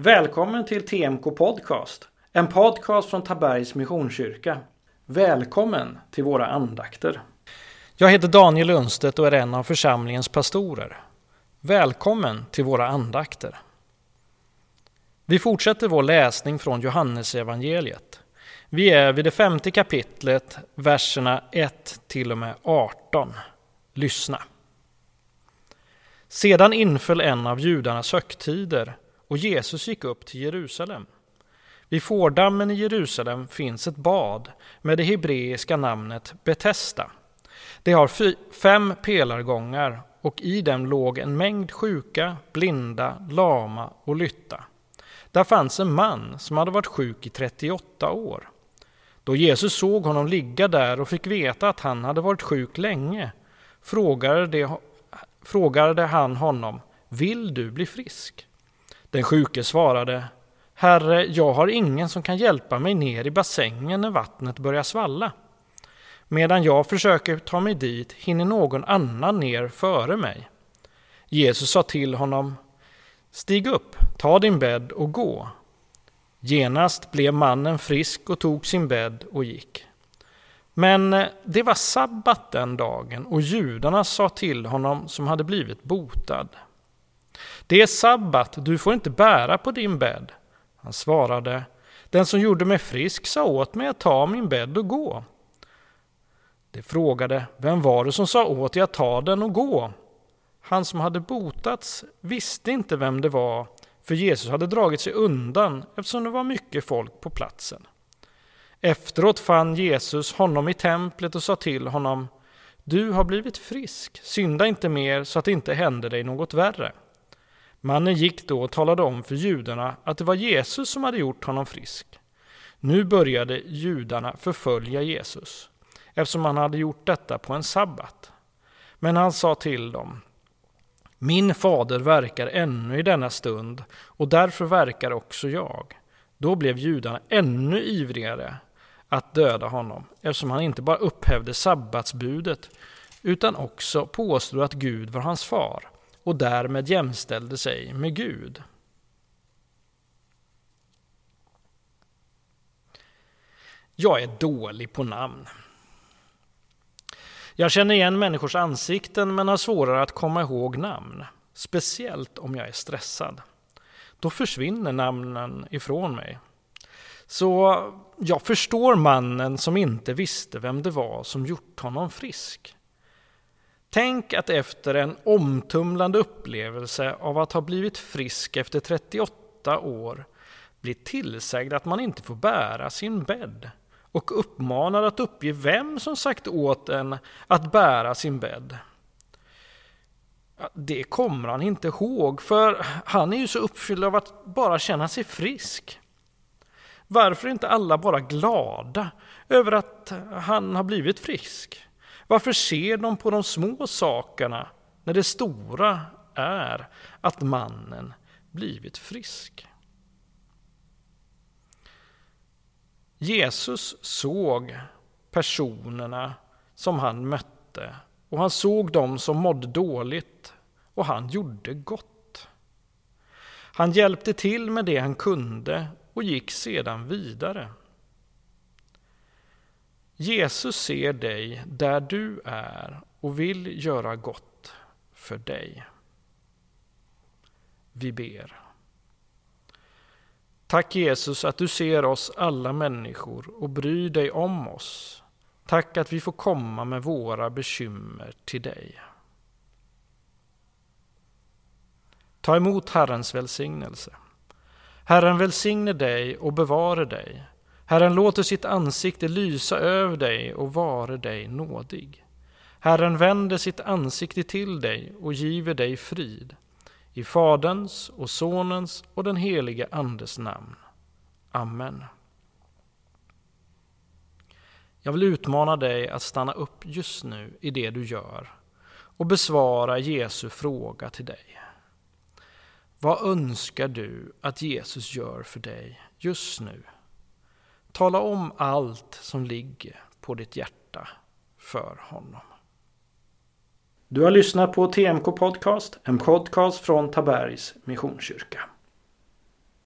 Välkommen till TMK Podcast, en podcast från Tabergs Missionskyrka. Välkommen till våra andakter. Jag heter Daniel Lundstedt och är en av församlingens pastorer. Välkommen till våra andakter. Vi fortsätter vår läsning från Johannesevangeliet. Vi är vid det femte kapitlet, verserna 1 till och med 18. Lyssna. Sedan inföll en av judarnas högtider och Jesus gick upp till Jerusalem. Vid fårdammen i Jerusalem finns ett bad med det hebreiska namnet Betesda. Det har fem pelargångar och i dem låg en mängd sjuka, blinda, lama och lytta. Där fanns en man som hade varit sjuk i 38 år. Då Jesus såg honom ligga där och fick veta att han hade varit sjuk länge frågade, det, frågade han honom, vill du bli frisk? Den sjuke svarade, Herre, jag har ingen som kan hjälpa mig ner i bassängen när vattnet börjar svalla. Medan jag försöker ta mig dit hinner någon annan ner före mig. Jesus sa till honom, Stig upp, ta din bädd och gå. Genast blev mannen frisk och tog sin bädd och gick. Men eh, det var sabbat den dagen och judarna sa till honom som hade blivit botad. Det är sabbat, du får inte bära på din bädd. Han svarade, den som gjorde mig frisk sa åt mig att ta min bädd och gå. De frågade, vem var det som sa åt dig att ta den och gå? Han som hade botats visste inte vem det var, för Jesus hade dragit sig undan eftersom det var mycket folk på platsen. Efteråt fann Jesus honom i templet och sa till honom, du har blivit frisk, synda inte mer så att det inte händer dig något värre. Mannen gick då och talade om för judarna att det var Jesus som hade gjort honom frisk. Nu började judarna förfölja Jesus, eftersom han hade gjort detta på en sabbat. Men han sa till dem, min fader verkar ännu i denna stund, och därför verkar också jag. Då blev judarna ännu ivrigare att döda honom, eftersom han inte bara upphävde sabbatsbudet, utan också påstod att Gud var hans far och därmed jämställde sig med Gud. Jag är dålig på namn. Jag känner igen människors ansikten men har svårare att komma ihåg namn. Speciellt om jag är stressad. Då försvinner namnen ifrån mig. Så jag förstår mannen som inte visste vem det var som gjort honom frisk. Tänk att efter en omtumlande upplevelse av att ha blivit frisk efter 38 år bli tillsagd att man inte får bära sin bädd och uppmanad att uppge vem som sagt åt en att bära sin bädd. Det kommer han inte ihåg, för han är ju så uppfylld av att bara känna sig frisk. Varför är inte alla bara glada över att han har blivit frisk? Varför ser de på de små sakerna när det stora är att mannen blivit frisk? Jesus såg personerna som han mötte och han såg dem som mådde dåligt och han gjorde gott. Han hjälpte till med det han kunde och gick sedan vidare. Jesus ser dig där du är och vill göra gott för dig. Vi ber. Tack Jesus att du ser oss alla människor och bryr dig om oss. Tack att vi får komma med våra bekymmer till dig. Ta emot Herrens välsignelse. Herren välsigne dig och bevare dig. Herren låter sitt ansikte lysa över dig och vare dig nådig. Herren vänder sitt ansikte till dig och giver dig frid. I Faderns och Sonens och den helige Andes namn. Amen. Jag vill utmana dig att stanna upp just nu i det du gör och besvara Jesu fråga till dig. Vad önskar du att Jesus gör för dig just nu? Tala om allt som ligger på ditt hjärta för honom. Du har lyssnat på TMK Podcast, en podcast från Tabergs Missionskyrka.